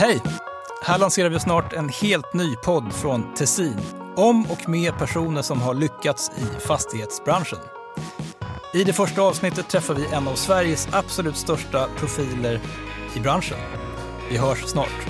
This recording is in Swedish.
Hej! Här lanserar vi snart en helt ny podd från Tessin om och med personer som har lyckats i fastighetsbranschen. I det första avsnittet träffar vi en av Sveriges absolut största profiler i branschen. Vi hörs snart.